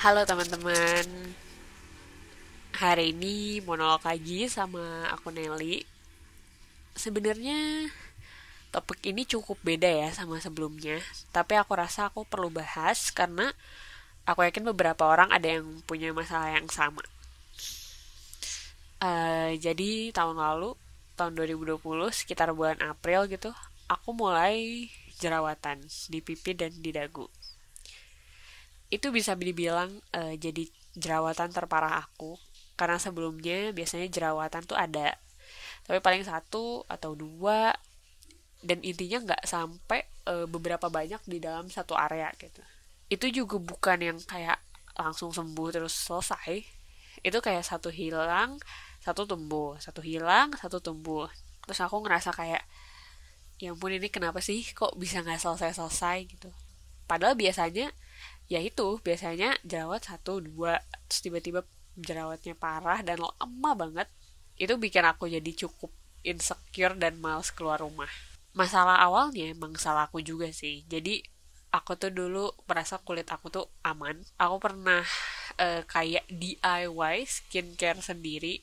Halo teman-teman. Hari ini monolog lagi sama aku Nelly. Sebenarnya topik ini cukup beda ya sama sebelumnya. Tapi aku rasa aku perlu bahas karena Aku yakin beberapa orang ada yang punya masalah yang sama. Uh, Jadi tahun lalu, tahun 2020 sekitar bulan April gitu Aku mulai jerawatan di pipi dan di dagu itu bisa dibilang uh, jadi jerawatan terparah aku. Karena sebelumnya biasanya jerawatan tuh ada. Tapi paling satu atau dua. Dan intinya nggak sampai uh, beberapa banyak di dalam satu area gitu. Itu juga bukan yang kayak langsung sembuh terus selesai. Itu kayak satu hilang satu tumbuh. Satu hilang satu tumbuh. Terus aku ngerasa kayak ya ampun ini kenapa sih kok bisa nggak selesai selesai gitu. Padahal biasanya ya itu biasanya jerawat satu dua terus tiba-tiba jerawatnya parah dan lama banget itu bikin aku jadi cukup insecure dan males keluar rumah. Masalah awalnya emang salah aku juga sih. Jadi aku tuh dulu merasa kulit aku tuh aman. Aku pernah uh, kayak DIY skincare sendiri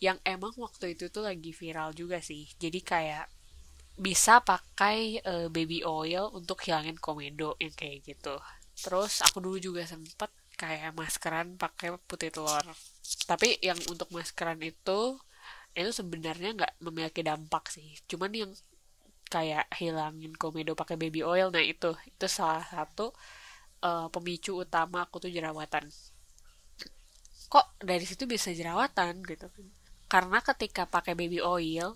yang emang waktu itu tuh lagi viral juga sih. Jadi kayak bisa pakai uh, baby oil untuk hilangin komedo yang kayak gitu terus aku dulu juga sempet kayak maskeran pakai putih telur. Tapi yang untuk maskeran itu itu sebenarnya nggak memiliki dampak sih. Cuman yang kayak hilangin komedo pakai baby oil nah itu. Itu salah satu uh, pemicu utama aku tuh jerawatan. Kok dari situ bisa jerawatan gitu? Karena ketika pakai baby oil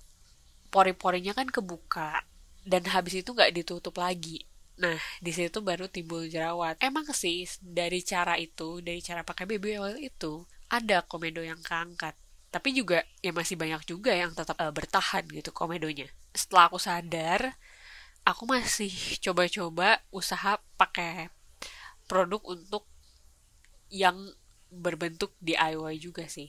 pori-porinya kan kebuka dan habis itu nggak ditutup lagi Nah, di situ baru timbul jerawat. Emang sih dari cara itu, dari cara pakai baby oil itu, ada komedo yang keangkat. Tapi juga ya masih banyak juga yang tetap uh, bertahan gitu komedonya. Setelah aku sadar, aku masih coba-coba usaha pakai produk untuk yang berbentuk DIY juga sih.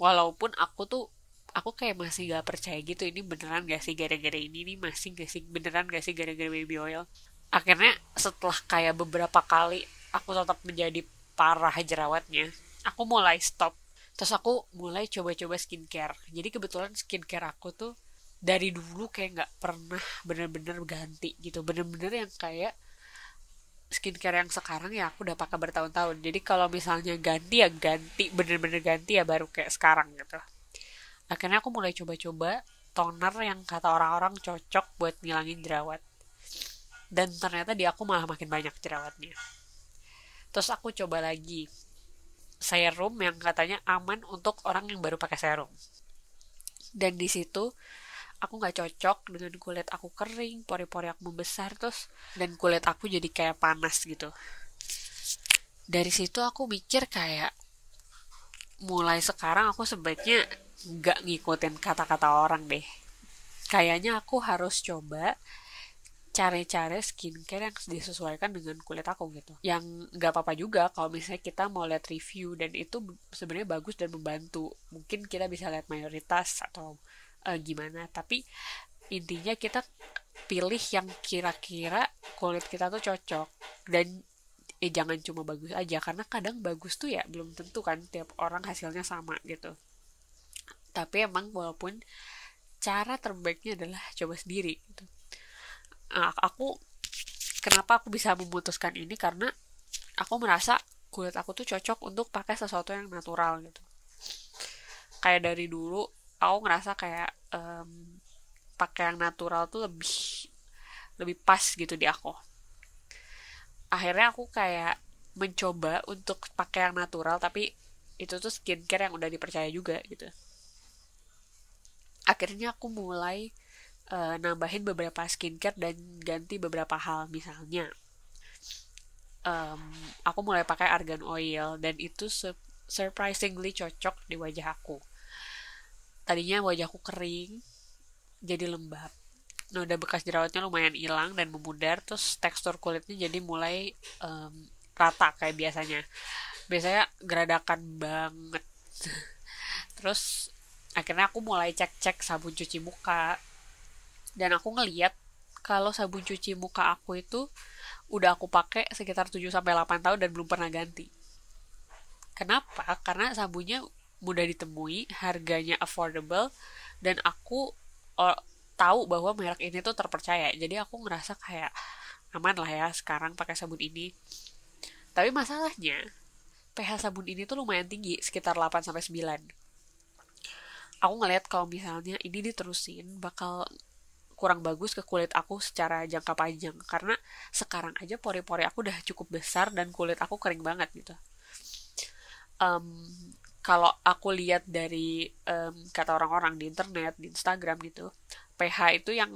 Walaupun aku tuh aku kayak masih gak percaya gitu ini beneran gak sih gara-gara ini nih masih gak sih beneran gak sih gara-gara baby oil akhirnya setelah kayak beberapa kali aku tetap menjadi parah jerawatnya aku mulai stop. Terus aku mulai coba-coba skincare. Jadi kebetulan skincare aku tuh dari dulu kayak nggak pernah bener-bener ganti gitu. Bener-bener yang kayak skincare yang sekarang ya aku udah pakai bertahun-tahun. Jadi kalau misalnya ganti ya ganti bener-bener ganti ya baru kayak sekarang gitu. Akhirnya aku mulai coba-coba toner yang kata orang-orang cocok buat ngilangin jerawat dan ternyata di aku malah makin banyak jerawatnya. Terus aku coba lagi serum yang katanya aman untuk orang yang baru pakai serum. Dan di situ aku nggak cocok dengan kulit aku kering pori-pori aku membesar terus dan kulit aku jadi kayak panas gitu. Dari situ aku mikir kayak mulai sekarang aku sebaiknya nggak ngikutin kata-kata orang deh. Kayaknya aku harus coba cara-cara skincare yang disesuaikan dengan kulit aku gitu. Yang nggak apa-apa juga kalau misalnya kita mau lihat review dan itu sebenarnya bagus dan membantu. Mungkin kita bisa lihat mayoritas atau uh, gimana. Tapi intinya kita pilih yang kira-kira kulit kita tuh cocok. Dan eh jangan cuma bagus aja. Karena kadang bagus tuh ya belum tentu kan tiap orang hasilnya sama gitu. Tapi emang walaupun cara terbaiknya adalah coba sendiri gitu nah, aku kenapa aku bisa memutuskan ini? Karena aku merasa kulit aku tuh cocok untuk pakai sesuatu yang natural gitu. Kayak dari dulu aku ngerasa kayak um, pakai yang natural tuh lebih lebih pas gitu di aku. Akhirnya aku kayak mencoba untuk pakai yang natural tapi itu tuh skincare yang udah dipercaya juga gitu. Akhirnya aku mulai uh, nambahin beberapa skincare dan ganti beberapa hal. Misalnya um, aku mulai pakai argan oil dan itu surprisingly cocok di wajah aku. Tadinya wajahku kering jadi lembab. Udah bekas jerawatnya lumayan hilang dan memudar terus tekstur kulitnya jadi mulai um, rata kayak biasanya. Biasanya geradakan banget. Terus akhirnya aku mulai cek-cek sabun cuci muka dan aku ngeliat kalau sabun cuci muka aku itu udah aku pakai sekitar 7 sampai 8 tahun dan belum pernah ganti. kenapa? Karena sabunnya mudah ditemui harganya affordable dan aku tahu bahwa merek ini tuh terpercaya. Jadi aku ngerasa kayak aman lah ya sekarang pakai sabun ini. Tapi masalahnya pH sabun ini tuh lumayan tinggi sekitar 8 sampai 9 aku ngeliat kalau misalnya ini diterusin bakal kurang bagus ke kulit aku secara jangka panjang. Karena sekarang aja pori-pori aku udah cukup besar dan kulit aku kering banget gitu. Um, kalau aku lihat dari um, kata orang-orang di internet di Instagram gitu pH itu yang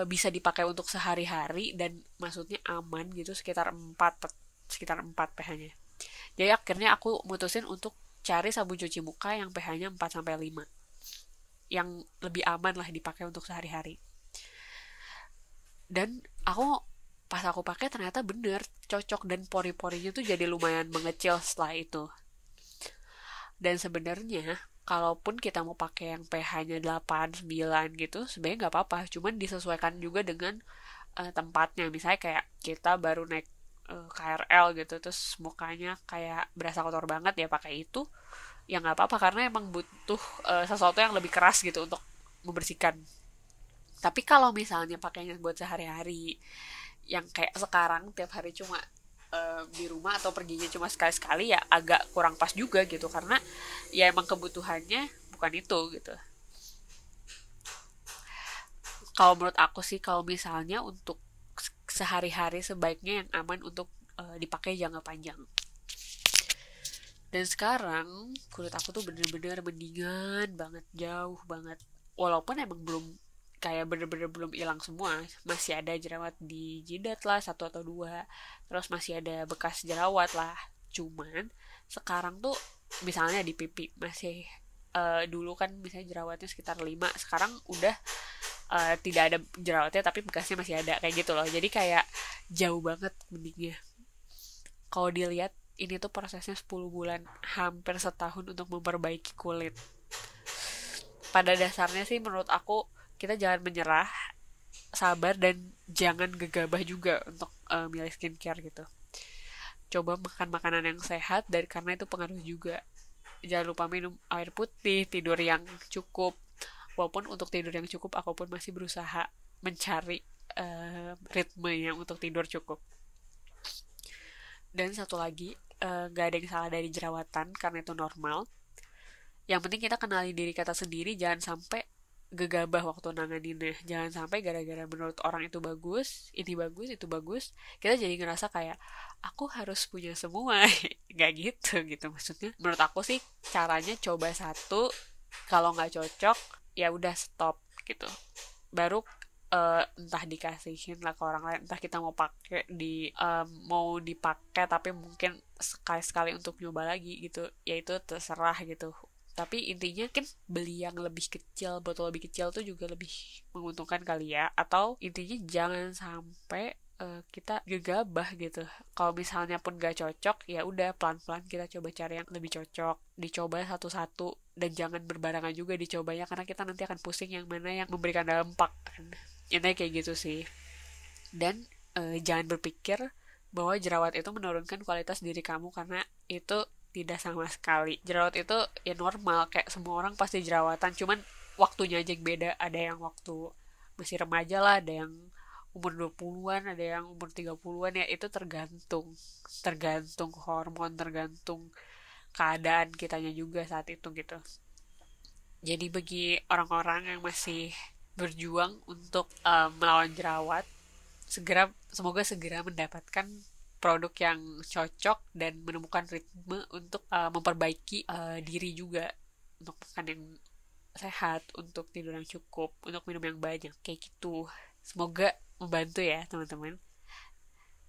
uh, bisa dipakai untuk sehari-hari dan maksudnya aman gitu sekitar 4 sekitar 4 pH-nya jadi akhirnya aku mutusin untuk cari sabun cuci muka yang pH-nya 4 sampai 5 yang lebih aman lah dipakai untuk sehari-hari dan aku pas aku pakai ternyata bener cocok. Dan pori-porinya tuh jadi lumayan mengecil setelah itu. Dan sebenarnya kalaupun kita mau pakai yang pH-nya 8, 9 gitu sebenarnya nggak apa-apa. Cuman disesuaikan juga dengan uh, tempatnya. Misalnya kayak kita baru naik uh, eh, KRL gitu terus mukanya kayak berasa kotor banget ya pakai itu ya nggak apa-apa. Karena emang butuh uh, sesuatu yang lebih keras gitu untuk membersihkan tapi kalau misalnya pakainya buat sehari-hari yang kayak sekarang tiap hari cuma uh, di rumah atau perginya cuma sekali-sekali ya agak kurang pas juga gitu. Karena ya emang kebutuhannya bukan itu gitu. Kalau menurut aku sih kalau misalnya untuk sehari-hari sebaiknya yang aman untuk uh, dipakai jangka panjang. Dan sekarang kulit aku tuh bener-bener mendingan banget jauh banget. Walaupun emang belum kayak bener-bener belum hilang semua. Masih ada jerawat di jidat lah satu atau dua. Terus masih ada bekas jerawat lah. Cuman sekarang tuh misalnya di pipi masih uh, dulu kan misalnya jerawatnya sekitar 5 sekarang udah uh, tidak ada jerawatnya tapi bekasnya masih ada kayak gitu loh. Jadi kayak jauh banget mendingnya. Kalau dilihat ini tuh prosesnya 10 bulan hampir setahun untuk memperbaiki kulit. Pada dasarnya sih menurut aku kita jangan menyerah sabar dan jangan gegabah juga untuk uh, milih skincare gitu. Coba makan makanan yang sehat dan karena itu pengaruh juga. Jangan lupa minum air putih tidur yang cukup. Walaupun untuk tidur yang cukup aku pun masih berusaha mencari uh, ritme yang untuk tidur cukup. Dan satu lagi uh, gak ada yang salah dari jerawatan karena itu normal. Yang penting kita kenali diri kita sendiri jangan sampai gegabah waktu nanganinnya. Jangan sampai gara-gara menurut orang itu bagus ini bagus itu bagus kita jadi ngerasa kayak aku harus punya semua. Nggak gitu gitu. Maksudnya menurut aku sih caranya coba satu kalau nggak cocok ya udah stop gitu. Baru uh, entah dikasihin lah ke orang lain entah kita mau pakai di um, mau dipakai tapi mungkin sekali sekali untuk nyoba lagi gitu. Ya itu terserah gitu tapi intinya kan beli yang lebih kecil botol lebih kecil tuh juga lebih menguntungkan kali ya. Atau intinya jangan sampai uh, kita gegabah gitu. Kalau misalnya pun gak cocok ya udah pelan pelan kita coba cari yang lebih cocok. Dicoba satu satu dan jangan berbarengan juga dicobanya karena kita nanti akan pusing yang mana yang memberikan dampak kan. Intinya kayak gitu sih. Dan uh, jangan berpikir bahwa jerawat itu menurunkan kualitas diri kamu karena itu tidak sama sekali. Jerawat itu ya normal kayak semua orang pasti jerawatan. Cuman waktunya aja yang beda. Ada yang waktu masih remaja lah ada yang umur 20-an ada yang umur 30-an ya itu tergantung. Tergantung hormon tergantung keadaan kitanya juga saat itu gitu. Jadi bagi orang-orang yang masih berjuang untuk um, melawan jerawat segera semoga segera mendapatkan produk yang cocok dan menemukan ritme untuk uh, memperbaiki uh, diri juga untuk makan yang sehat untuk tidur yang cukup untuk minum yang banyak kayak gitu. Semoga membantu ya teman-teman.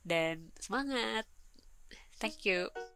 Dan semangat. Thank you